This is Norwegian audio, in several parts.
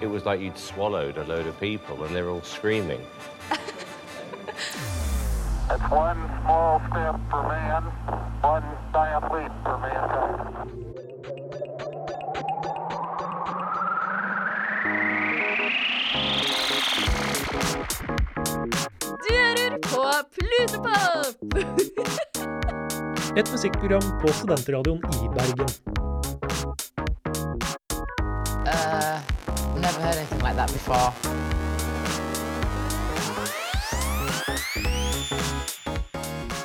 it was like you'd swallowed a load of people and they're all screaming. It's one small step for man, one giant leap for mankind. Du hører på Plutopop! Et musikkprogram på Studentradioen i Bergen. Before.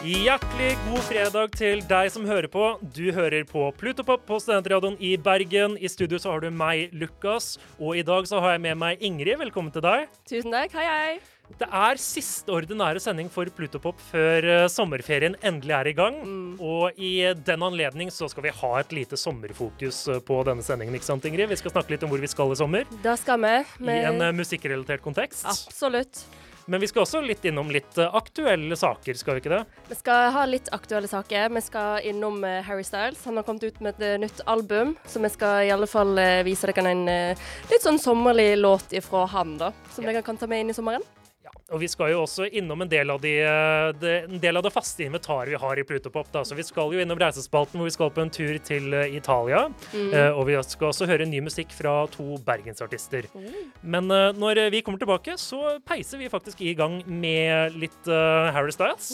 Hjertelig god fredag til deg som hører på. Du hører på Plutopop på Studentradioen i Bergen. I studio så har du meg, Lukas, og i dag så har jeg med meg Ingrid. Velkommen til deg. Tusen takk. Hei, hei. Det er siste ordinære sending for Plutopop før eh, sommerferien endelig er i gang. Og i den anledning så skal vi ha et lite sommerfokus eh, på denne sendingen, ikke sant, Ingrid? Vi skal snakke litt om hvor vi skal i sommer, Da skal vi. i en eh, musikkrelatert kontekst. Absolutt. Men vi skal også litt innom litt aktuelle saker, skal vi ikke det? Vi skal ha litt aktuelle saker. Vi skal innom Harry Styles. Han har kommet ut med et nytt album, så vi skal i alle fall vise dere en litt sånn sommerlig låt ifra han, da. Som dere kan ta med inn i sommeren. Ja, og vi skal jo også innom en del av, de, de, det, en del av det faste inventaret vi har i Plutopop. Da. Så vi skal jo innom reisespalten hvor vi skal på en tur til eh, Italia. Eh, og vi skal også høre ny musikk fra to bergensartister. Men eh, når vi kommer tilbake, så peiser vi faktisk i gang med litt uh, Harry Styles.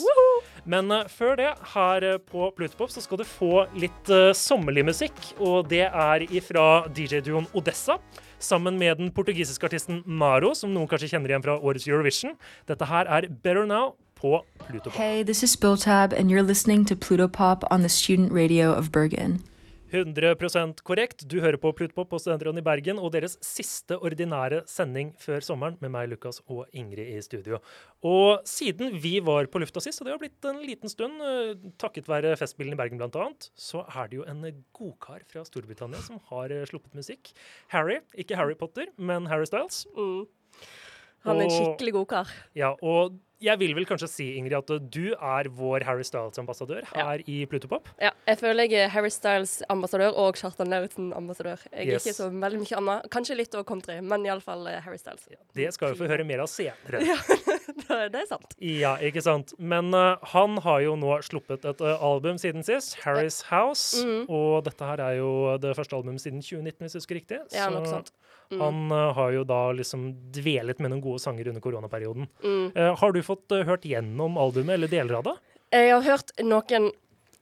Men eh, før det, her eh, på Plutopop, så skal du få litt eh, sommerlig musikk. Og det er ifra DJ-duoen Odessa. Sammen med den portugisiske artisten Maro, som noen kanskje kjenner igjen fra årets Eurovision. Dette her er Better Now på Plutopop. Hey, this is Biltab, and you're listening to Pluto Pop on the student radio of Bergen. 100% korrekt. Du hører på Plutpop på Studentradioen i Bergen og deres siste ordinære sending før sommeren med meg, Lukas og Ingrid i studio. Og siden vi var på lufta sist, og det har blitt en liten stund, eh, takket være Festspillene i Bergen bl.a., så er det jo en godkar fra Storbritannia som har eh, sluppet musikk. Harry, ikke Harry Potter, men Harry Styles. Mm. Han er en skikkelig god kar. Ja, og jeg vil vel kanskje si, Ingrid, at du er vår Harry Styles-ambassadør her i Plutopop. Ja, jeg føler jeg er Harry Styles-ambassadør og Kjartan Lauritzen-ambassadør. Jeg er Yes. ikke så veldig mye annet. Kanskje litt over country, men iallfall Harry Styles. Det skal vi få høre mer av senere. det er sant. Ja, ikke sant. Men uh, han har jo nå sluppet et uh, album siden sist, Harry's House. Mm. Og dette her er jo det første albumet siden 2019, hvis jeg husker riktig. Ja, nok sant. Mm. han uh, har jo da liksom dvelet med noen gode sanger under koronaperioden. Mm. Eh, har du fått eh, hørt gjennom albumet, eller deler av det? Jeg har hørt noen,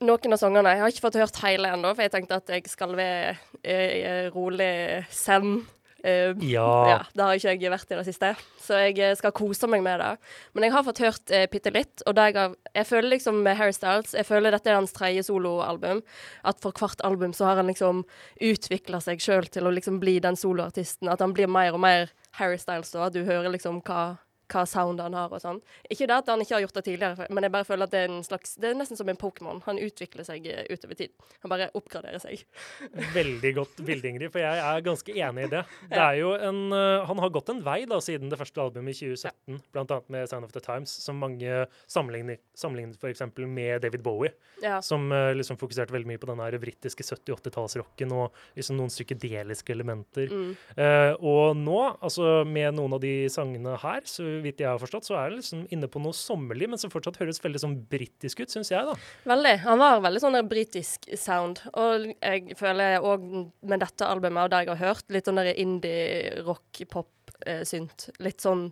noen av sangene. Jeg har ikke fått hørt hele ennå, for jeg tenkte at jeg skal være eh, rolig zen. Uh, Ja. ja. Det har ikke jeg vært i det siste, så jeg eh, skal kose meg med det. Men jeg har fått hørt eh, bitte litt, og jeg, har, jeg føler liksom med Harry Styles Jeg føler dette er hans tredje soloalbum. At for hvert album så har han liksom utvikla seg sjøl til å liksom bli den soloartisten. At han blir mer og mer Harry Styles, og at du hører liksom hva hva sound han har og sånn. Ikke det at han ikke har gjort det tidligere, men jeg bare føler at det er en slags Det er nesten som en Pokémon. Han utvikler seg eh, utover tid. Han bare oppgraderer seg. Veldig godt bilde, Ingrid, for jeg er ganske enig i det. Det er jo en, eh, han har gått en vei da, siden det første albumet i 2017, blant annet med Sound of the Times, som mange sammenligner, sammenlignet for eksempel med David Bowie, Ja. som eh, liksom fokuserte veldig mye på den britiske 70-80-tallsrocken og liksom noen psykedeliske elementer. Mm. Uh, og nå, altså med noen av de sangene her, så vidt jeg har forstått, så er det liksom inne på noe sommerlig, men som fortsatt høres veldig sånn britisk ut, syns jeg, da. Veldig. Han var veldig sånn britisk sound. Og jeg føler òg med dette albumet og det jeg har hørt, litt sånn der indie-rock-pop-synt. Litt sånn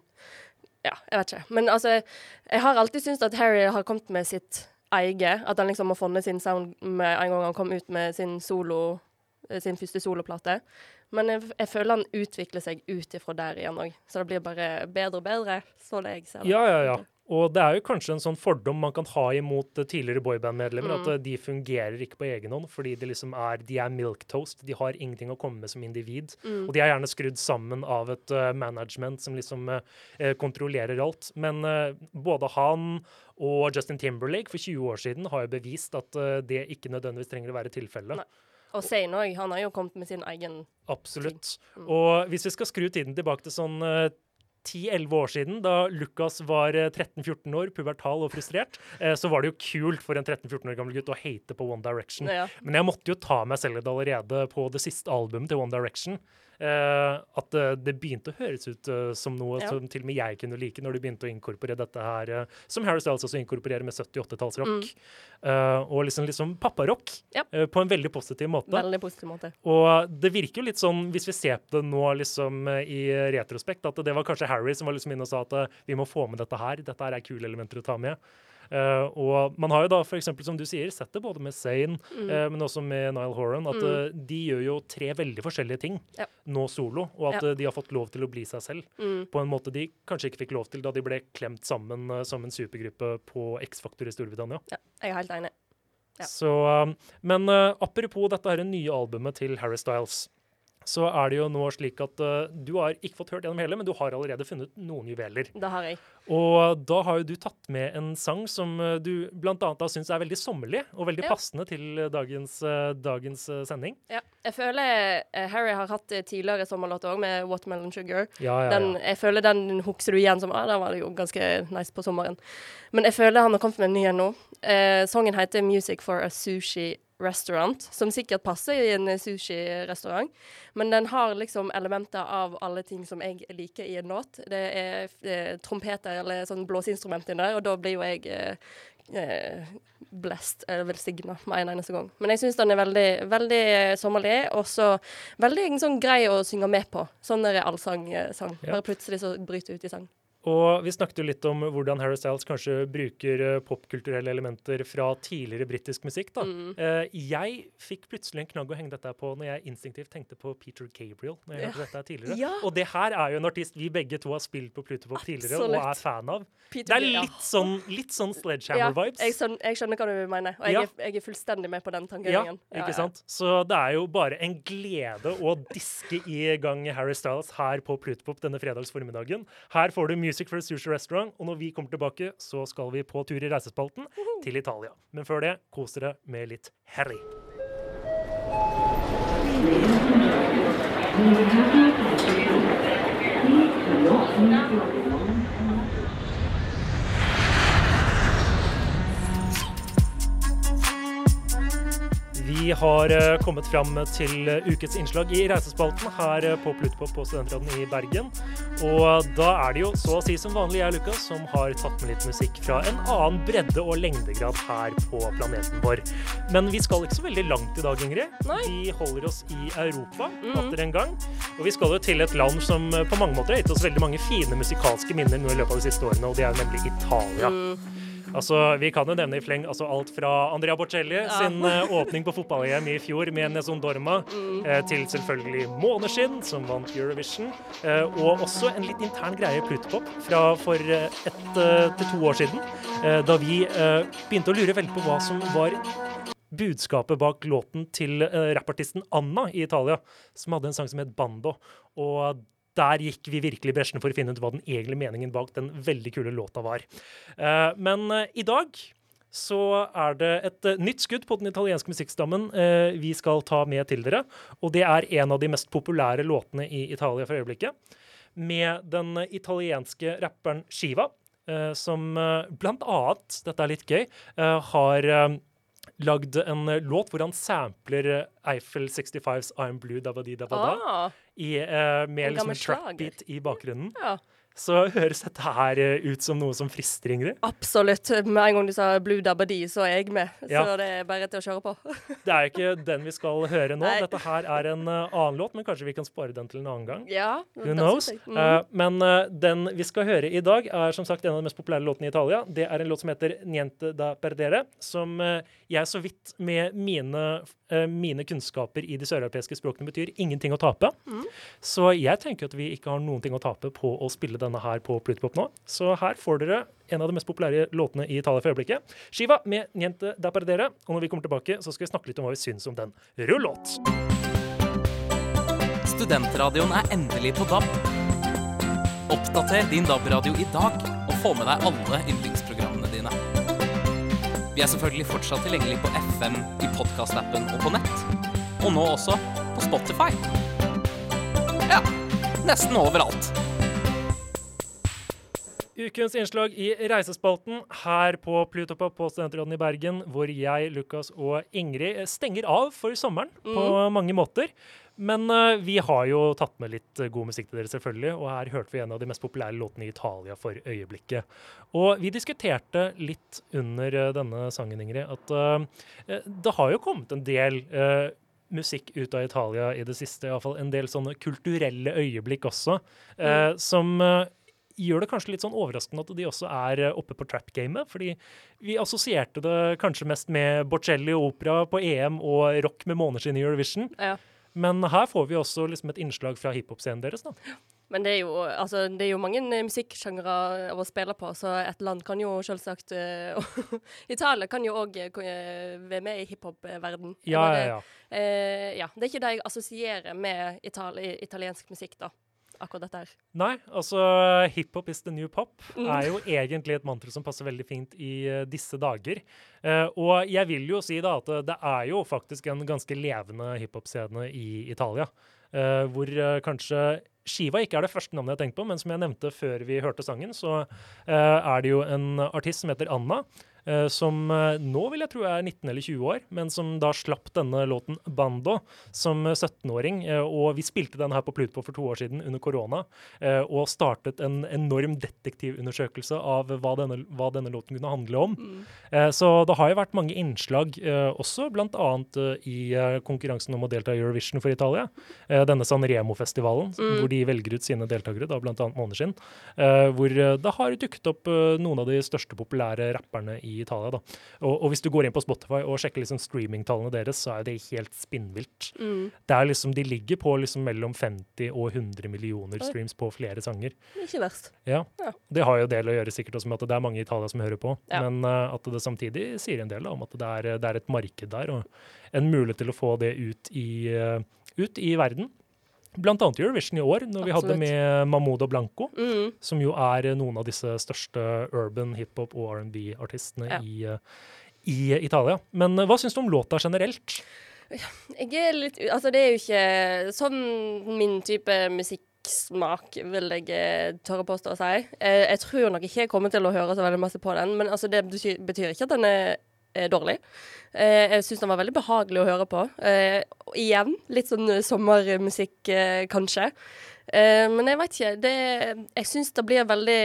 Ja, jeg vet ikke. Men altså, jeg har alltid syntes at Harry har kommet med sitt eget. At han liksom har funnet sin sound med en gang han kom ut med sin solo eh, sin første soloplate. Men jeg, jeg føler han utvikler seg ut ifra der igjen òg. Så det blir bare bedre og bedre, så det jeg ser det. Ja, ja, ja. Og det er jo kanskje en sånn fordom man kan ha imot eh, tidligere boyband-medlemmer, Mm. at eh, de fungerer ikke på egen hånd fordi de liksom er, de er milktoast. De har ingenting å komme med som individ. Mm. Og de er gjerne skrudd sammen av et uh, management som liksom eh, kontrollerer alt. Men uh, både han og Justin Timberlake for 20 år siden har jo bevist at det ikke nødvendigvis trenger å være tilfellet. Nei. Og Zayn òg. Han har jo kommet med sin egen Absolutt. Mm. Og hvis vi skal skru tiden tilbake til sånn uh, 10-11 år siden, da Lucas var eh, 13-14 år, pubertal og frustrert, eh, så var det jo kult for en 13-14 år gammel gutt å hate på One Direction. Ja. Men jeg måtte jo ta meg selv i det allerede på det siste albumet til One Direction. Eh, at eh, det begynte å høres ut eh, som noe Ja. som til og med jeg kunne like, når de begynte å inkorporere dette her, som Harry Styles også inkorporerer med 70-80-tallsrock. Eh, og liksom, liksom papparock, Mm. Ja. på en veldig positiv måte. Veldig positiv måte. Og det virker jo litt sånn, hvis vi ser på det nå liksom i retrospekt, at det var kanskje Harry som var liksom inne og sa at vi må få med dette her. Dette her er kule elementer å ta med. Eh, og man har jo da, eksempel, som du sier, sett det både med Zane, Mm. eh, men også med Nile Horan, at eh, de gjør jo tre veldig forskjellige ting Ja. nå solo, og at Ja. de har fått lov til å bli seg selv Mm. på en måte de kanskje ikke fikk lov til da de ble klemt sammen som en supergruppe på X-Faktor i Storbritannia. Ja, jeg er helt enig. Ja. Så, men apropos dette her nye albumet til Harry Styles, så er det jo nå slik at uh, du har ikke fått hørt gjennom hele, men du har allerede funnet noen juveler. Det har jeg. Og da har jo du tatt med en sang som uh, du da syns er veldig sommerlig, og veldig Ja. passende til uh, dagens, dagens sending. Ja. Jeg føler eh, Harry har hatt eh, tidligere sommerlåter òg, med Watermelon Sugar. Ja, ja, Den, jeg føler den husker du igjen som ah, Den var jo ganske nice på sommeren. Men jeg føler han har kommet med en ny en nå. Eh, sangen heter 'Music for a Sushi Restaurant', som sikkert passer i en sushirestaurant. Men den har liksom elementer av alle ting som jeg liker i en låt. Det er er trompeter eller sånn blåseinstrument inni der, og da blir jo jeg eh, eh, blessed, eller velsigna, med en eneste gang. Men jeg syns den er veldig, veldig eh, sommerlig, og så veldig sånn grei å synge med på. Sånn er allsang-sang. Bare plutselig så bryter ut i sang. Og vi snakket jo litt om hvordan Harry Styles kanskje bruker uh, popkulturelle elementer fra tidligere britisk musikk. da. Mm. Eh, jeg fikk plutselig en knagg å henge dette på når jeg instinktivt tenkte på Peter Gabriel. når jeg Ja. hørte dette tidligere. Ja. Og det her er jo en artist vi begge to har spilt på Plutopop tidligere og er fan av. Peter Det er litt sånn, litt sånn Sledgehammer-vibes. jeg, skjønner, jeg skjønner hva du mener, og jeg, Ja. er, jeg er fullstendig med på den Ja, tangeringen. ikke sant? Så det er jo bare en glede å diske i gang Harry Styles her på Plutopop denne fredags formiddagen. Her får du Music for a Sushi Restaurant, og når vi kommer tilbake, så skal vi på tur i reisespalten til Italia. Men før det, kos dere med litt Harry. Vi har eh, kommet fram til eh, ukets innslag i Reisespalten her eh, på Plutopop på Studentradioen i Bergen. Og da er det jo så å si som vanlig jeg, Lukas, som har tatt med litt musikk fra en annen bredde og lengdegrad her på planeten vår. Men vi skal ikke så veldig langt i dag, Ingrid. Nei. Vi holder oss i Europa atter en gang. Og vi skal jo til et land som på mange måter har gitt oss veldig mange fine musikalske minner nå i løpet av de siste årene, og det er jo nemlig Italia. Altså, Vi kan jo nevne i fleng altså alt fra Andrea Bocelli sin eh, åpning på fotball-EM i fjor med Nezon Dorma, eh, til selvfølgelig Måneskinn, som vant Eurovision, eh, og også en litt intern greie Plutopop fra for ett til to år siden, da vi begynte å lure veldig på hva som var budskapet bak låten til rappartisten Anna i Italia, som hadde en sang som het Bando. Og der gikk vi virkelig i bresjen for å finne ut hva den egentlige meningen bak den veldig kule låta var. Eh, men eh, i dag så er det et eh, nytt skudd på den italienske musikkstammen vi skal ta med til dere. Og det er en av de mest populære låtene i Italia for øyeblikket. Med den italienske rapperen Shiva, som blant annet, dette er litt gøy, har lagd en låt hvor han sampler Eiffel 65s I'm Blue Dabadi Dabada Ah, i, uh, med liksom trap-beat i bakgrunnen. ja. Så høres dette her eh, ut som noe som frister, Ingrid. Absolutt. Med en gang du sa Blue Dabba-Dee, så er jeg med. Ja. Så det er bare til å kjøre på. Det er ikke den vi skal høre nå. Nei. Dette her er en eh, annen låt, men kanskje vi kan spare den til en annen gang. Ja, Who knows? Mm. Men den vi skal høre i dag, er som sagt en av de mest populære låtene i Italia. Det er en låt som heter Niente da perdere, som jeg så vidt med mine, mine kunnskaper i de søreuropeiske språkene betyr ingenting å tape. Mm. Så jeg tenker at vi ikke har noen ting å tape på å spille denne her på Plutpop nå. Så her får dere en av de mest populære låtene i Italia for øyeblikket. Shiva med Niente da perdere. Og når vi kommer tilbake, så skal vi snakke litt om hva vi syns om den. Rull låt! Studentradioen er endelig på DAB. Oppdater din DAB-radio i dag og få med deg alle yndlingsprogrammene dine. Vi er selvfølgelig fortsatt tilgjengelig på FM, i podkastappen og på nett. Og nå også på Spotify. Ja, nesten overalt. Ukens innslag i Reisespalten her på Plutopop på Studentradioen i Bergen, hvor jeg, Lukas og Ingrid stenger av for sommeren på mange måter. Men uh, vi har jo tatt med litt eh, god musikk til dere, selvfølgelig. Og her hørte vi en av de mest populære låtene i Italia for øyeblikket. Og vi diskuterte litt under uh, denne sangen, Ingrid, at uh, det har jo kommet en del musikk ut av Italia i det siste. i hvert fall En del sånne kulturelle øyeblikk også, eh, som gjør det kanskje litt sånn overraskende at de også er eh, oppe på trap-gamet. Fordi vi assosierte det kanskje mest med Borcelli og opera på EM og rock med måneskinn i Eurovision. Ja. Men her får vi også liksom et innslag fra hiphop-scenen deres. da. Men det er jo, altså, det er jo mange eh, musikksjangre å spille på, så et land kan jo selvsagt uh, Italia kan jo òg være med i hiphop-verden. Ja, ja, ja. Uh, ja. Det er ikke det jeg assosierer med itali italiensk musikk, da. Akkurat dette her. Nei, altså hiphop is the new pop Mm. er jo egentlig et mantra som passer veldig fint i uh, disse dager. Uh, og jeg vil jo si da at det er jo faktisk en ganske levende hiphop-scene i Italia. Uh, hvor eh, kanskje Shiva ikke er det første navnet jeg tenkt på, men som jeg nevnte før vi hørte sangen, så eh, er det jo en artist som heter Anna. Eh, som eh, nå vil jeg tro er 19 eller 20 år, men som da slapp denne låten 'Bando' som eh, 17-åring. eh, og vi spilte den her på Plutpo for to år siden under korona, og startet en enorm detektivundersøkelse av hva denne, hva denne låten kunne handle om. Mm. så det har jo vært mange innslag også, bl.a. I konkurransen om å delta i Eurovision for Italia. Denne Sanremo-festivalen, hvor de velger ut sine deltakere, da bl.a. Måneskinn. hvor det har dukket opp noen av de største populære rapperne i Italia. Da. Og, og hvis du går inn på Spotify og sjekker liksom streamingtallene deres, så er det helt spinnvilt. Det er liksom, De ligger på liksom mellom 50 og 100 millioner streams på flere sanger. Ikke verst. Ja. Ja. Det har jo del å gjøre sikkert også med at det er mange i Italia som hører på, Ja. men uh, at det samtidig sier en del da, om at det er, det er et marked der, og en mulighet til å få det ut i, uh, ut i verden. Blant annet Eurovision i år, når vi hadde med Mahmoud og Blanco, Mm. som jo er eh, noen av disse største urban hiphop- og R&B-artistene Ja. i, eh, i Italia. Men eh, hva syns du om låta generelt? Jeg er litt Altså, det er jo ikke sånn min type musikksmak, vil jeg eh, tørre påstå å si. Jeg, jeg tror nok ikke jeg kommer til å høre så veldig masse på den, men altså, det betyr, ikke at den er dårlig. Eh, jeg syns den var veldig behagelig å høre på. Eh, igjen, litt sånn sommermusikk, eh, kanskje. Eh, men jeg veit ikke. Det, jeg syns det blir veldig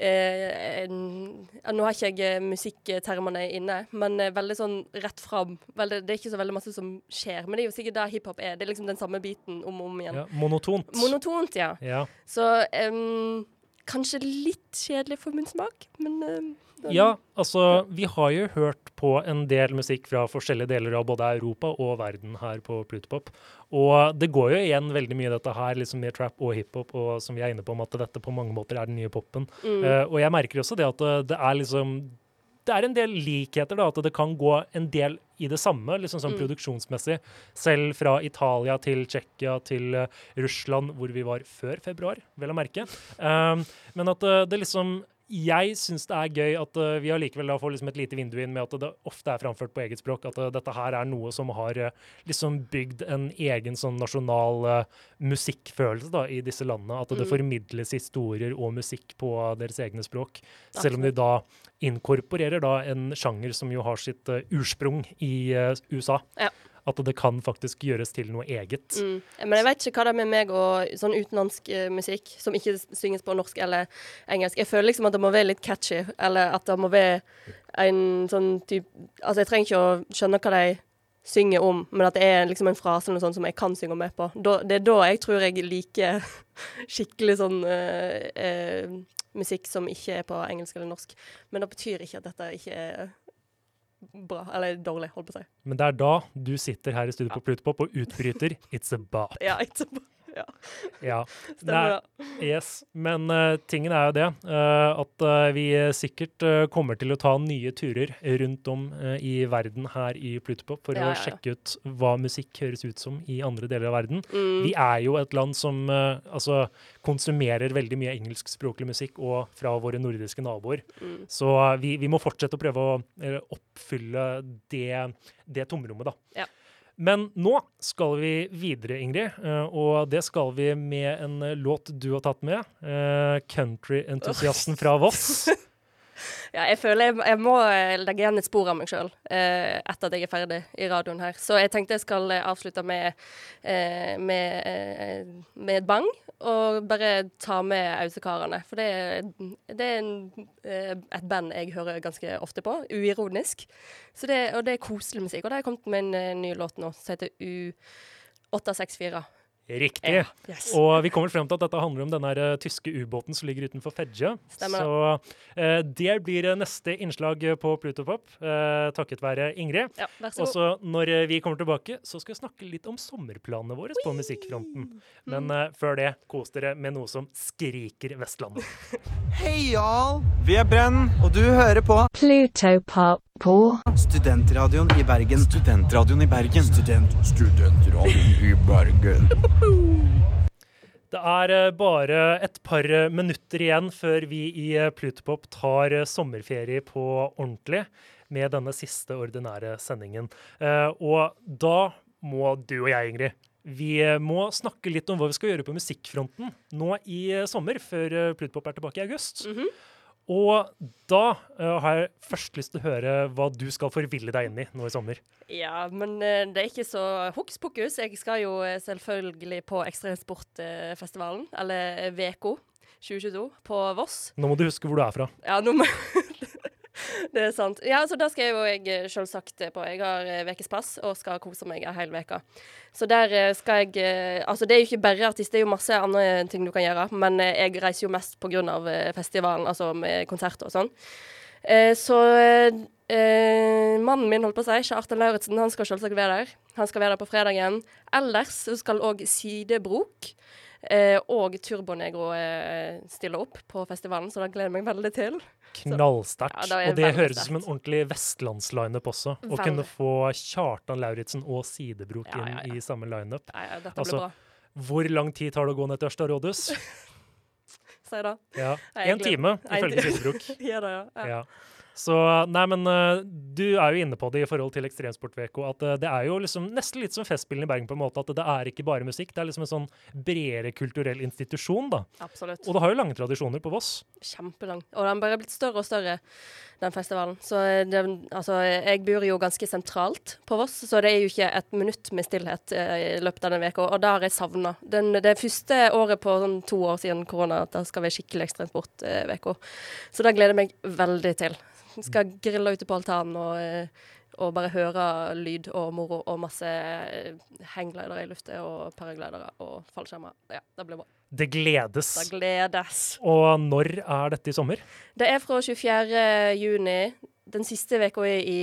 Eh, nå har ikke jeg eh, musikktermene inne, men eh, veldig sånn rett fram. Veldig, det er ikke så veldig masse som skjer, men det er jo sikkert det hiphop er. Det er liksom den samme biten om og om igjen. Ja, monotont. Monotont, ja. ja. Så eh, kanskje litt kjedelig for min smak, men em, den- Ja, altså vi har jo hørt på en del musikk fra forskjellige deler av både Europa og verden her på Plutopop. Og det går jo igjen veldig mye dette her liksom med trap og hiphop, og som vi er inne på om at dette på mange måter er den nye popen. Eh, og jeg merker også det at eh, det er liksom det er en del likheter, da, at det kan gå en del i det samme, liksom sånn produksjonsmessig. Selv fra Italia til Tsjekkia til uh, Russland, hvor vi var før februar, vel å merke. Um, men at uh, det liksom jeg syns det er gøy at uh, vi allikevel får liksom et lite vindu inn med at det ofte er framført på eget språk. At uh, dette her er noe som har uh, liksom bygd en egen sånn nasjonal musikkfølelse da, i disse landene. At det formidles historier og musikk på deres egne språk. Selv om de da inkorporerer da en sjanger som jo har sitt ursprung i USA. Ja. At det kan faktisk gjøres til noe eget. Mm. Men jeg vet ikke hva det er med meg og sånn utenlandsk eh, musikk som ikke synges på norsk eller engelsk. Jeg føler liksom at det må være litt catchy, eller at det må være en sånn type Altså, jeg trenger ikke å skjønne hva de synger om, men at det er liksom en frase eller noe sånt som jeg kan synge med på. Da, det er da jeg tror jeg liker skikkelig sånn uh, uh, musikk som ikke er på engelsk eller norsk. Men det betyr ikke at dette ikke er bra, eller dårlig, holdt på å si. Men det er da du sitter her i studio på Plutopop og utbryter 'It's a bop'. Ja, it's a bra. Ja, Ja. stemmer det. Yes, men uh, tingen er jo det uh, at uh, vi sikkert kommer til å ta nye turer rundt om i verden her i Plutopop for Ja, å ja, sjekke ut hva musikk høres ut som i andre deler av verden. Mm. Vi er jo et land som altså, konsumerer veldig mye engelskspråklig musikk og fra våre nordiske naboer. Mm. Så vi, vi må fortsette å prøve å oppfylle det, det tomrommet, da. Ja. Men nå skal vi videre, Ingrid, eh, og det skal vi med en eh, låt du har tatt med. Countryentusiasten Country-entusiasten fra Voss. Ja, jeg føler jeg, jeg må eh, legge igjen et spor av meg sjøl eh, etter at jeg er ferdig i radioen her. Så jeg tenkte jeg skal eh, avslutte med, eh, med, eh, med et bang, og bare ta med Ausekarene. For det, det er en, eh, et band jeg hører ganske ofte på, uironisk. Det, og det er koselig musikk. Og det har kommet med en ny låt nå som heter U864. Riktig. Ja, yes. Og vi kommer frem til at dette handler om den her, eh, tyske ubåten som ligger utenfor Fedje. Stemmer. Så eh, det blir eh, neste innslag eh, på Plutopop, uh, takket være Ingrid. Ja, vær så Og god. så når eh, vi kommer tilbake, så skal vi snakke litt om sommerplanene våre på musikkfronten. Men Mm. eh, før det, kos dere med noe som skriker Vestlandet. Hei, Jarl! Vi er Brenn, og du hører på Plutopop på Studentradioen i Bergen. Studentradioen i Bergen. Student, studentradioen i Bergen. Det er eh, bare et par minutter igjen før vi i eh, Plutopop tar eh, sommerferie på ordentlig med denne siste ordinære sendingen. Eh, Og da må du og jeg, Ingrid, vi må snakke litt om hva vi skal gjøre på musikkfronten nå i sommer, før Plutopop er tilbake i august. Og da uh, har jeg først lyst til å høre hva du skal forville deg inn i nå i sommer. Ja, men uh, det er ikke så hokus pokus. Jeg skal jo eh, selvfølgelig på Ekstremsportfestivalen, eller VK 2022, på Voss. Nå må du huske hvor du er fra. Ja, nå må Det er sant. Ja, så det skal jo jeg eh, selvsagt på. Jeg har ukespass vekespass og skal kose meg ei hel uke. Så der eh, skal jeg eh, Altså, det er jo ikke bare artist, det er jo masse andre ting du kan gjøre, men eh, jeg reiser jo mest eh, festivalen, altså med konserter og sånn. Eh, så eh, mannen min, holdt på å si, Kjartan Lauritzen, han skal selvsagt være der. Han skal være der på fredagen. Ellers skal òg Sidebrok eh, og Turbonegro eh, stiller opp på festivalen, så det gleder jeg meg veldig til. Knallsterkt. Ja, og det høres ut som en ordentlig vestlandslineup også. Å og kunne få Kjartan Lauritzen og Sidebrok Ja, ja, inn i samme lineup. Ja, ja, dette Altså, blir bra. Hvor lang tid tar det å gå ned til Ørsta rådhus? Si det. Ja, Én time, ifølge Sidebrok. Ja da, ja. ja. Så nei, men eh, du er jo inne på det i forhold til Ekstremsport-VK, at eh, det er jo liksom nesten litt som Festspillene i Bergen på en måte, at det er ikke bare musikk, det er liksom en sånn bredere kulturell institusjon, da. Absolutt. Og det har jo lange tradisjoner på Voss. Kjempelang. Og den bare blitt større og større, den festivalen. Så eh, det, altså, jeg bor jo ganske sentralt på Voss, så det er jo ikke et minutt med stillhet i løpet av den veka, og det har jeg savna. Det første året på sånn to år siden korona at det skal være skikkelig ekstremsport-veka. Så det gleder jeg meg veldig til. Skal grille ute på altanen og, eh, og bare høre lyd og moro og masse eh, hangglidere i lufta og paraglidere og fallskjermer. Ja, det blir bra. Det gledes. Det gledes. Og når er dette i sommer? Det er fra 24. juni. Den siste uka er i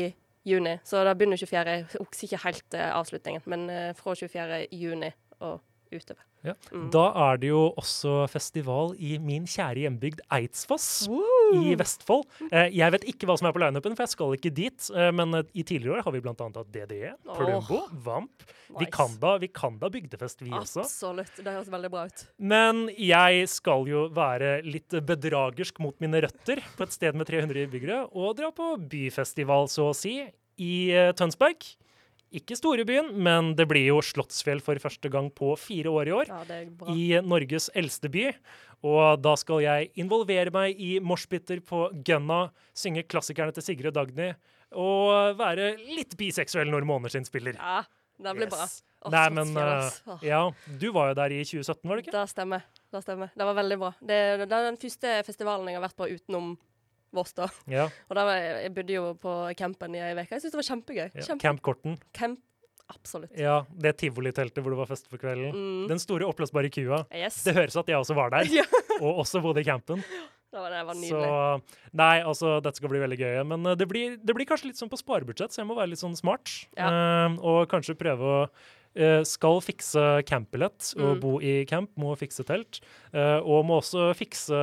juni, så det begynner 24. Jeg husker ikke helt eh, avslutningen, men fra 24. juni og utover. Ja. Mm. Da er det jo også festival i min kjære hjembygd Eidsfoss i Vestfold. Eh, jeg vet ikke hva som er på lineupen, for jeg skal ikke dit. Eh, men eh, i tidligere år har vi bl.a. hatt DDE, Plumbo, Vamp, Nice. kan da bygdefest, vi også. Absolutt. Det høres veldig bra ut. Men jeg skal jo være litt bedragersk mot mine røtter på et sted med 300 innbyggere og dra på byfestival, så å si, i eh, Tønsberg. Ikke storebyen, men det blir jo Slottsfjell for første gang på fire år i år Ja, bra. i Norges eldste by. Og da skal jeg involvere meg i moshpiter på Gunna, synge klassikerne til Sigrid og Dagny og være litt biseksuell når månedskinnspiller. Ja, det blir bra. Yes. Å, Nei, men. Åh. ja, du var jo der i 2017, var det ikke? Det stemmer. Det stemmer. Det var veldig bra. Det, det er den første festivalen jeg har vært på utenom Voss, da. Ja, Og var jeg, bodde jo på campen i ei uke. Jeg syntes det var kjempegøy. ja. Kjempe, Camp Korten. camp. Absolutt. Ja, det tivoliteltet hvor det var fest for kvelden. Mm. Den store oppblåsbare kua. Yes. Det høres at jeg også var der, Ja. og også bodde i campen. Det var, det var Så nei, altså, dette skal bli veldig gøy. Men eh, det blir, det blir kanskje litt sånn på sparebudsjett, så jeg må være litt sånn smart. Eh, og kanskje prøve å skal fikse campbillett og Mm. bo i camp, må fikse telt. eh, og må også fikse,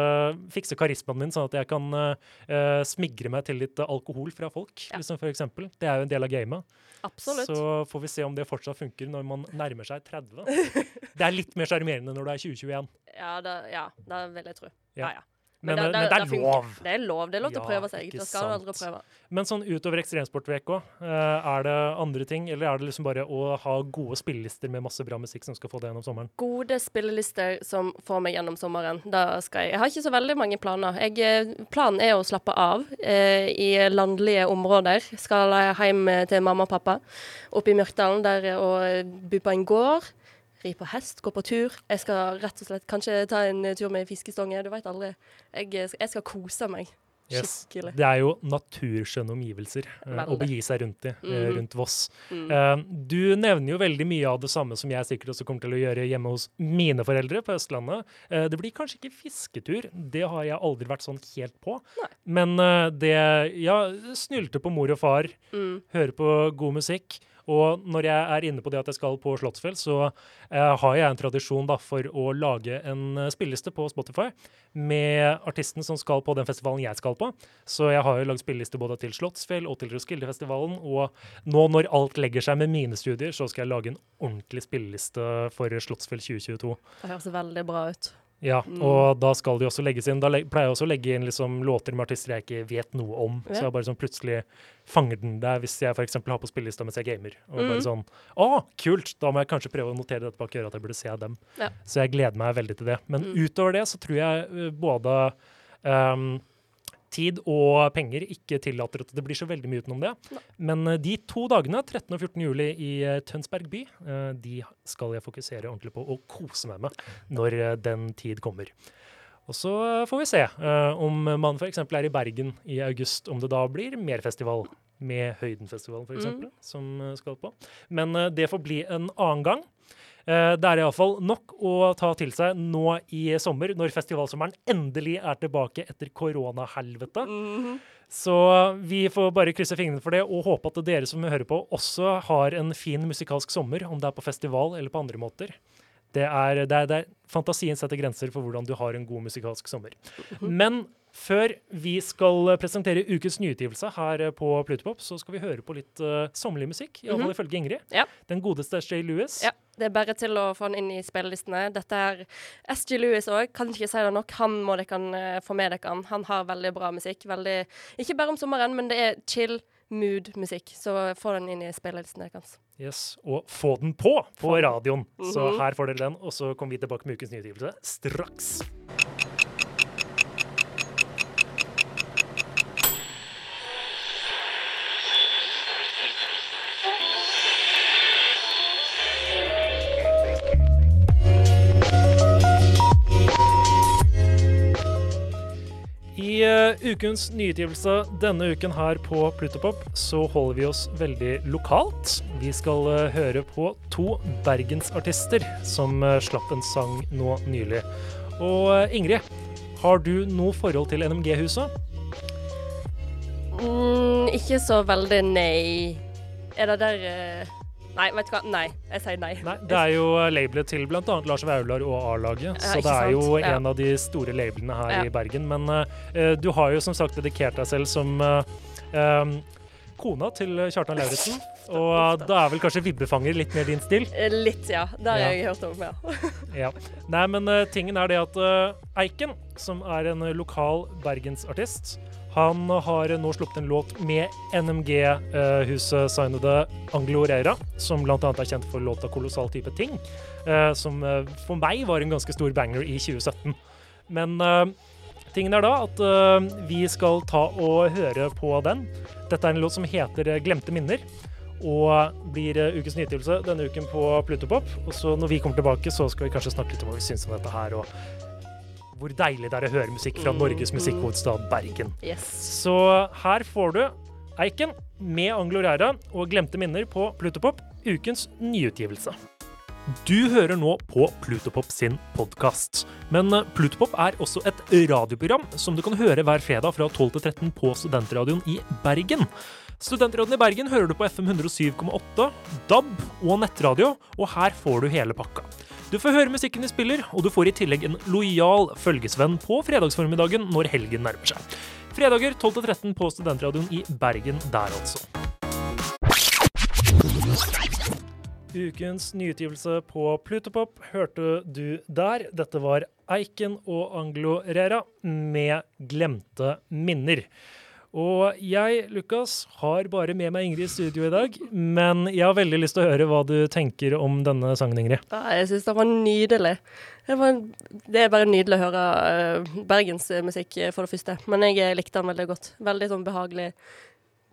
fikse karismaen min, sånn at jeg kan eh, eh, smigre meg til litt eh, alkohol fra folk, Ja. liksom for eksempel. Det er jo en del av gamet. Absolutt. Så får vi se om det fortsatt funker når man nærmer seg 30. Det er litt mer sjarmerende når du er 2021. Ja, det, ja, det vil jeg tro. Ja. Ja, ja. Men, men det- det er det funker. lov. Det er lov. Det er lov til å prøve seg. Det skal du aldri prøve. Men sånn utover ekstremsportveka, eh, er det andre ting, eller er det liksom bare å ha gode spillelister med masse bra musikk som skal få det gjennom sommeren? Gode spillelister som får meg gjennom sommeren. Da skal jeg Jeg har ikke så veldig mange planer. Jeg, eh, planen er å slappe av eh, i landlige områder. Skal hjem til mamma og pappa oppe i Myrkdalen der eh, og bo på en gård. Ri på hest, gå på tur. Jeg skal rett og slett kanskje ta en tur med fiskestonge. Du veit aldri. Jeg, jeg skal kose meg. Yes. Skikkelig. Det er jo naturskjønne omgivelser uh, å begi seg rundt i, Mhm. rundt Voss. Mm. Uh, du nevner jo veldig mye av det samme som jeg sikkert også kommer til å gjøre hjemme hos mine foreldre på Østlandet. Det blir kanskje ikke fisketur, det har jeg aldri vært sånn helt på. Men eh, det Ja, snylte på mor og far, Mm. høre på god musikk. Og når jeg er inne på det at jeg skal på Slottsfjell, så eh, har jeg en tradisjon da, for å lage en eh, spilleliste på Spotify med artisten som skal på den festivalen jeg skal på. Så jeg har jo lagd spilleliste både til Slottsfjell og til Roskildefestivalen. Og nå når alt legger seg med mine studier, så skal jeg lage en ordentlig spilleliste for Slottsfjell 2022. Det høres veldig bra ut. Ja, Mm. og da skal de også legges inn. Da pleier jeg også å legge inn liksom låter med artister jeg ikke vet noe om. Så jeg bare sånn plutselig fanger den der hvis jeg f.eks. har på spillelista mens jeg gamer. Og bare Mhm. sånn Å, kult! Da må jeg kanskje prøve å notere dette bak øret at jeg burde se dem. Ja. Så jeg gleder meg veldig til det. Men Mm. utover det så tror jeg uh, både um, tid og penger ikke tillater at det blir så veldig mye utenom det. Men uh, de to dagene, 13. og 14. juli i uh, Tønsberg by, uh, de skal jeg fokusere ordentlig på og kose meg med når den tid kommer. Og så får vi se om man f.eks. er i Bergen i august, om det da blir mer festival med Høydenfestivalen f.eks., Mm. som skal på. Men det får bli en annen gang. Eh, Det er iallfall nok å ta til seg nå i sommer, når festivalsommeren endelig er tilbake etter koronahelvete. -hmm. Så vi får bare krysse fingrene for det, og håpe at dere som hører på, også har en fin musikalsk sommer, om det er på festival eller på andre måter. Det er, det er, det er Fantasien setter grenser for hvordan du har en god musikalsk sommer. Men før vi skal presentere ukens nyutgivelse her på Plutopop, så skal vi høre på litt uh, sommerlig musikk, iallfall -hmm. ifølge Ingrid. Ja. Den godeste Shay Lewis. Ja, det er bare til å få den inn i spillelistene. Dette er SG Lewis òg, kan ikke si det nok. Han må dere uh, få med dere. Han har veldig bra musikk. Veldig, ikke bare om sommeren, men det er chill mood-musikk. Så få den inn i spillelistene deres. Yes, Og få den på på radioen. Så Mhm. her får dere den, og så kommer vi tilbake med ukens nyutgivelse straks. Ukens nyutgivelse denne uken her på Plutopop så holder vi oss veldig lokalt. Vi skal eh, høre på to bergensartister som eh, slapp en sang nå nylig. Og eh, Ingrid, har du noe forhold til NMG-huset? Mm, ikke så veldig nei. Er det der eh, Nei, vet du hva. Nei. Jeg sier nei. Nei, det er jo eh, labelet til bl.a. Lars Vaular og A-laget, så det er jo? Ja. en av de store labelene her Ja. i Bergen. Men uh, du har jo som sagt dedikert deg selv som uh, um, kona til Kjartan Lauritzen, og da er vel kanskje vibbefanger litt mer din stil? Litt, ja. Det har Ja. jeg hørt om, ja. Ja. Nei, men uh, tingen er det at uh, Eiken, som er en lokal bergensartist, han har nå sluppet en låt med NMG-huset-signede Anglo Reira, som bl.a. er kjent for låta 'Kolossal type ting', eh, som eh, for meg var en ganske stor banger i 2017. Men eh, tingen er da at eh, vi skal ta og høre på den. Dette er en låt som heter eh, 'Glemte minner'. Og blir eh, ukens nytelse denne uken på Plutopop. Og så når vi kommer tilbake, så skal vi kanskje snakke litt om hva vi syns om dette her, og hvor deilig det er å høre musikk fra Norges mm. musikkhovedstad Bergen. Yes. Så her får du Eiken med Anglo-Rera og Glemte minner på Plutopop, ukens nyutgivelse. Du hører nå på Plutopop sin podkast. Men eh, Plutopop er også et radioprogram som du kan høre hver fredag fra 12 til 13 på Studentradioen i Bergen. Studentradioen i Bergen hører du på FM 107,8, DAB og nettradio, og her får du hele pakka. Du får høre musikken de spiller, og du får i tillegg en lojal følgesvenn på fredagsformiddagen når helgen nærmer seg. Fredager 12-13 på Studentradioen i Bergen der, altså. Ukens nyutgivelse på Plutopop hørte du der. Dette var Eiken og Anglo Rera med 'Glemte minner'. Og jeg, Lukas, har bare med meg Ingrid i studio i dag, men jeg har veldig lyst til å høre hva du tenker om denne sangen, Ingrid. Ja, jeg syns den var nydelig. Det, var, det er bare nydelig å høre uh, bergensmusikk, eh, for det første. Men jeg eh, likte den veldig godt. Veldig sånn behagelig.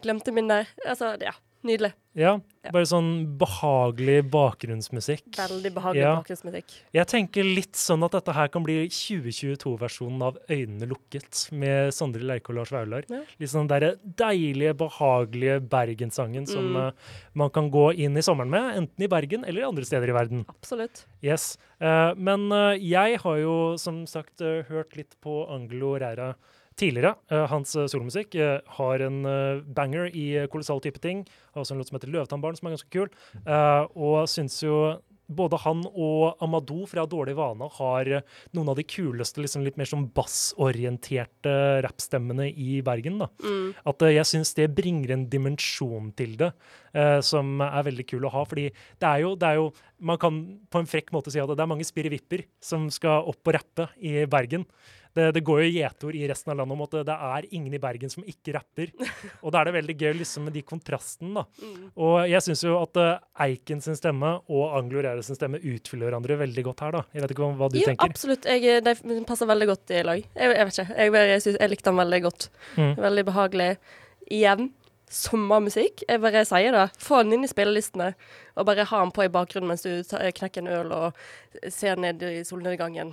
Glemte minner. Altså, ja. Nydelig. Ja, bare sånn behagelig bakgrunnsmusikk. Veldig behagelig Ja. bakgrunnsmusikk. Jeg tenker litt sånn at dette her kan bli 2022-versjonen av Øynene lukket med Sondre Lerche og Lars Vaular. Ja. Litt sånn derre deilige, behagelige bergenssangen som Mm. eh, man kan gå inn i sommeren med, enten i Bergen eller andre steder i verden. Absolutt. Yes. Uh, men uh, jeg har jo som sagt hørt litt på Anglo Ræra tidligere. Eh, hans eh, solomusikk eh, har en banger i kolossal type ting. Har også en låt som heter 'Løvetannbarn', som er ganske kul. Og syns jo både han og Amadou fra Dårlig vane har noen av de kuleste, liksom litt mer sånn bassorienterte rappstemmene i Bergen. da. Mm. At jeg syns det bringer en dimensjon til det eh, som er veldig kul å ha. Fordi det er, jo, det er jo Man kan på en frekk måte si at det er mange spirrevipper som skal opp og rappe i Bergen. Det, det går jo gjetord i resten av landet om at det, det er ingen i Bergen som ikke rapper. Og da er det veldig gøy liksom med de kontrastene, da. Mm. Og jeg syns jo at eh, Eiken sin stemme og Anglo Rere sin stemme utfyller hverandre veldig godt her, da. Jeg vet ikke hva, hva du Ja, tenker. absolutt. Jeg, eh, de passer veldig godt i lag. Jeg, jeg vet ikke. Jeg, jeg, synes, jeg likte den veldig godt. Mm. Veldig behagelig. Igjen, sommermusikk. Jeg bare sier det. Få den inn i spillelistene, og bare ha den på i bakgrunnen mens du knekker en øl og ser ned i solnedgangen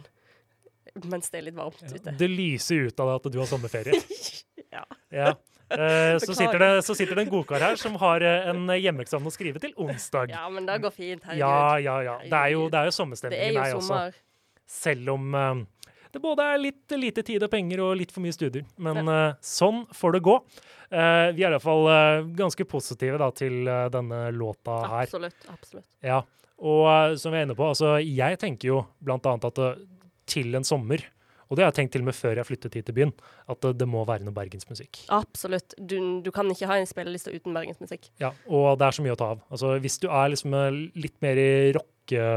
mens det er litt varmt ute. Det lyser ut av deg at du har sommerferie. Ja. Ja. Eh, så, sitter det, så sitter det en godkar her som har eh, en hjemmeeksamen å skrive til onsdag. Ja, men det går fint. Herregud. Ja, ja, ja. Det er jo, det er jo det sommerstemning er i jo meg også. Selv om eh, det både er litt lite tid og penger og litt for mye studier. Men eh, sånn får det gå. Eh, vi er iallfall uh, ganske positive da, til eh, denne låta her. Absolutt. absolutt. Ja, og eh, som vi er inne på, altså jeg tenker jo blant annet at eh, til en sommer, og det har jeg tenkt til og med før jeg flyttet hit til byen, at det, det må være noe bergensmusikk. Absolutt. Du, du kan ikke ha en spilleliste uten bergensmusikk. Ja, og det er så mye å ta av. Altså hvis du er liksom eh, litt mer i rocke...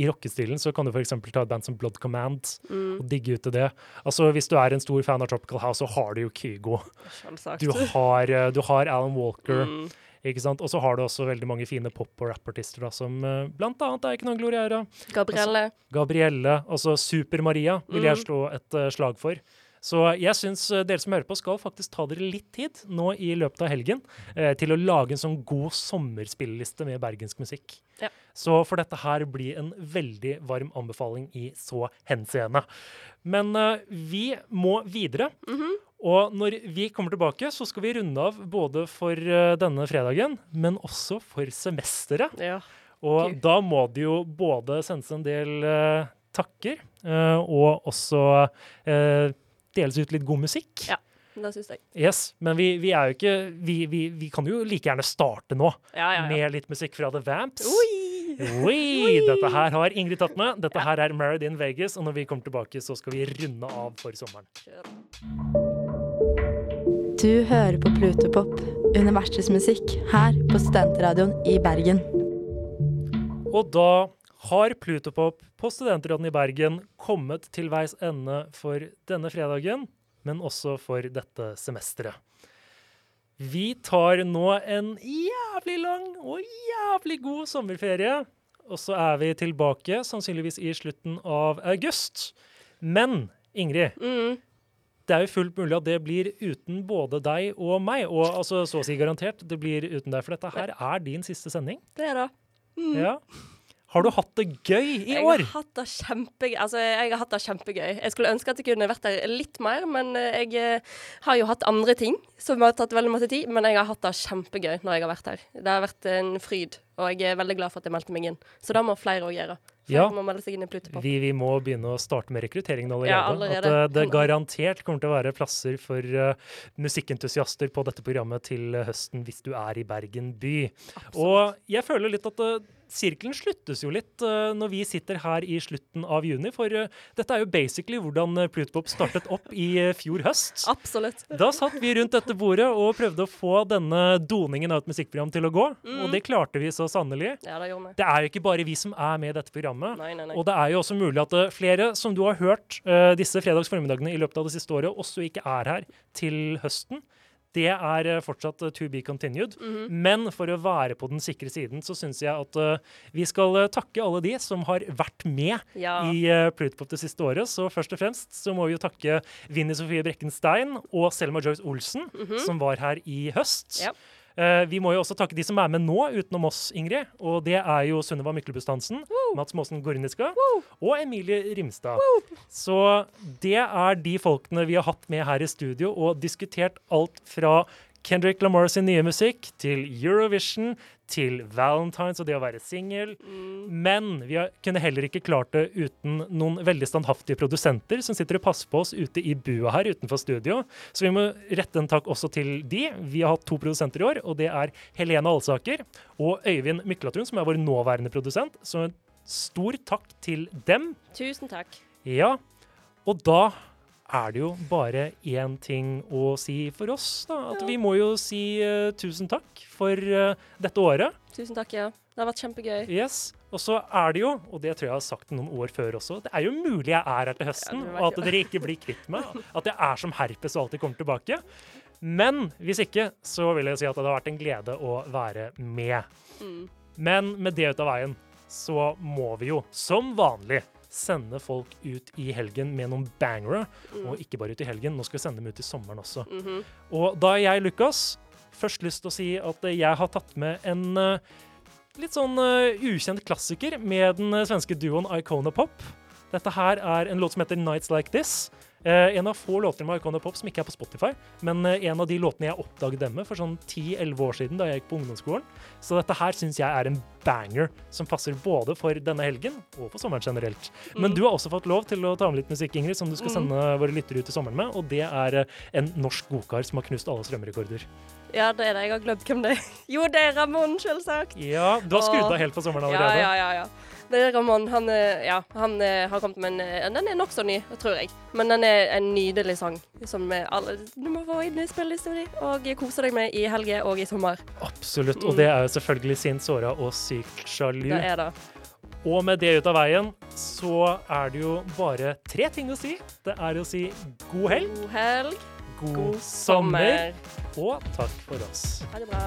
I rockestilen så kan du f.eks. ta et band som Blood Command Mm. og digge ut til det. Altså Hvis du er en stor fan av Tropical House, så har du jo Kygo. Du har, eh, du har Alan Walker. Mm. Ikke sant? Og så har du også veldig mange fine pop- og rappartister, da, som uh, blant annet ikke noen Gloriera. Gabrielle. Gabrielle, altså Super-Maria, vil jeg Mm. slå et uh, slag for. Så jeg syns eh, dere som hører på, skal faktisk ta dere litt tid nå i løpet av helgen eh, til å lage en sånn god sommerspilleliste med bergensk musikk. Ja. Så for dette her blir en veldig varm anbefaling i så henseende. Men eh, vi må videre. Mhm. Og når vi kommer tilbake, så skal vi runde av både for uh, denne fredagen, men også for semesteret. Ja. Og Gud. da må det jo både sendes en del uh, takker, uh, og også deles ut litt god musikk. Ja. Det syns jeg. Yes, Men vi, vi er jo ikke vi, vi, vi kan jo like gjerne starte nå Ja, ja, ja. med litt musikk fra The Vamps. Oi! Oi! Dette her har Ingrid tatt med. Dette her er Married in Vegas, og når vi kommer tilbake, så skal vi runde av for sommeren. Du hører på Plutopop, universets musikk, her på Studentradioen i Bergen. Og da har Plutopop på Studentråden i Bergen kommet til veis ende for denne fredagen, men også for dette semesteret. Vi tar nå en jævlig lang og jævlig god sommerferie, og så er vi tilbake sannsynligvis i slutten av august. Men Ingrid, Mm. det er jo fullt mulig at det blir uten både deg og meg. Og altså, så å si garantert, det blir uten deg, for dette her er din siste sending. Det er det. Mm. Ja. Har du hatt det gøy i jeg år? Har hatt det kjempegøy. Altså, jeg har hatt det kjempegøy. Jeg skulle ønske at jeg kunne vært der litt mer, men eh, jeg eh, har jo hatt andre ting som har tatt veldig masse tid. Men jeg har hatt det kjempegøy når jeg har vært her. Det har vært en fryd, og jeg er veldig glad for at jeg meldte meg inn. Så det må flere òg gjøre. Ja. Vi, vi må begynne å starte med rekrutteringen allerede. Ja, allerede. At eh, det garantert kommer til å være plasser for uh, musikkentusiaster på dette programmet til høsten hvis du er i Bergen by. Og jeg føler litt at eh, sirkelen sluttes jo litt eh, når vi sitter her i slutten av juni, for eh, dette er jo basically hvordan uh, Plutopop startet opp i eh, fjor høst. Absolutt. Da satt vi rundt dette bordet og prøvde å få denne doningen av et musikkprogram til å gå, Mm. og det klarte vi så sannelig. Ja, det gjorde vi. Det er jo ikke bare vi som er med i dette programmet. Nei, nei, nei. Og det er jo også mulig at eh, flere som du har hørt eh, disse fredags formiddagene i løpet av det siste året, også ikke er her til høsten. Det er eh, fortsatt eh, to be continued. Mhm. Men for å være på den sikre siden, så syns jeg at uh, vi skal takke alle de som har vært med Ja. i uh, Plutopop det siste året. Så først og fremst så må vi jo takke Vinni Sofie Brekkenstein og Selma Joyce Olsen, Mhm. som var her i høst. Ja. Eh, vi må jo også takke de som er med nå, utenom oss, Ingrid. Og det er jo Sunniva Myklebust Hansen, Mats Måsen Gorniska og Emilie Rimstad. Så det er de folkene vi har hatt med her i studio og diskutert alt fra Kendrick Lamar sin nye musikk til Eurovision til Valentines og det å være singel. Men vi har, kunne heller ikke klart det uten noen veldig standhaftige produsenter som sitter og passer på oss ute i bua her utenfor studio. Så vi må rette en takk også til de. Vi har hatt to produsenter i år, og det er Helene Alsaker og Øyvind Myklatun, som er vår nåværende produsent. Så en stor takk til dem. Tusen takk. Ja, og da er det jo bare én ting å si for oss, da. At vi må jo si uh, tusen takk for uh, dette året. Tusen takk, ja. Det har vært kjempegøy. Yes. Og så er det jo, og det tror jeg jeg har sagt noen år før også, det er jo mulig jeg er her til høsten, Ja, og at dere ikke blir kvitt meg. At jeg er som herpes og alltid kommer tilbake. Men hvis ikke, så vil jeg si at det har vært en glede å være med. Mm. Men med det ut av veien, så må vi jo, som vanlig, sende folk ut i helgen med noen bangere. Mm. Og ikke bare ut i helgen, nå skal vi sende dem ut i sommeren også. Mhm. Og da er jeg, Lukas, først lyst til å si at eh, jeg har tatt med en uh, litt sånn uh, ukjent klassiker med den svenske duoen Icona Pop. Dette her er en låt som heter Nights Like This. Eh, en av få låter med Icona Pop som ikke er på Spotify, men eh, en av de låtene jeg oppdaget dem med for sånn 10-11 år siden da jeg gikk på ungdomsskolen. Så dette her syns jeg er en banger som passer både for denne helgen og for sommeren generelt. Men Mm. du har også fått lov til å ta med litt musikk, Ingrid, som du skal Mm. sende våre lyttere ut i sommeren med, og det er eh, en norsk godkar som har knust alle strømrekorder. Ja, det er det. Jeg har glemt hvem det er. Jo, det er Ramón, selvsagt. Ja, du har skrudd av helt for sommeren Ja, allerede. ja, ja. ja. Det er Ramón. Han, eh, ja, han eh, har kommet med en eh, Den er nokså ny, tror jeg. Men den er en nydelig sang som alle du må få inn i spillelista di og kose deg med i helger og i sommer. Absolutt. Mm. Og det er jo selvfølgelig Sint såra og Sykt sjalu. Det er det. Og med det ut av veien, så er det jo bare tre ting å si. Det er å si god helg, God helg. god, God sommer, sommer. og takk for oss. Ha det bra.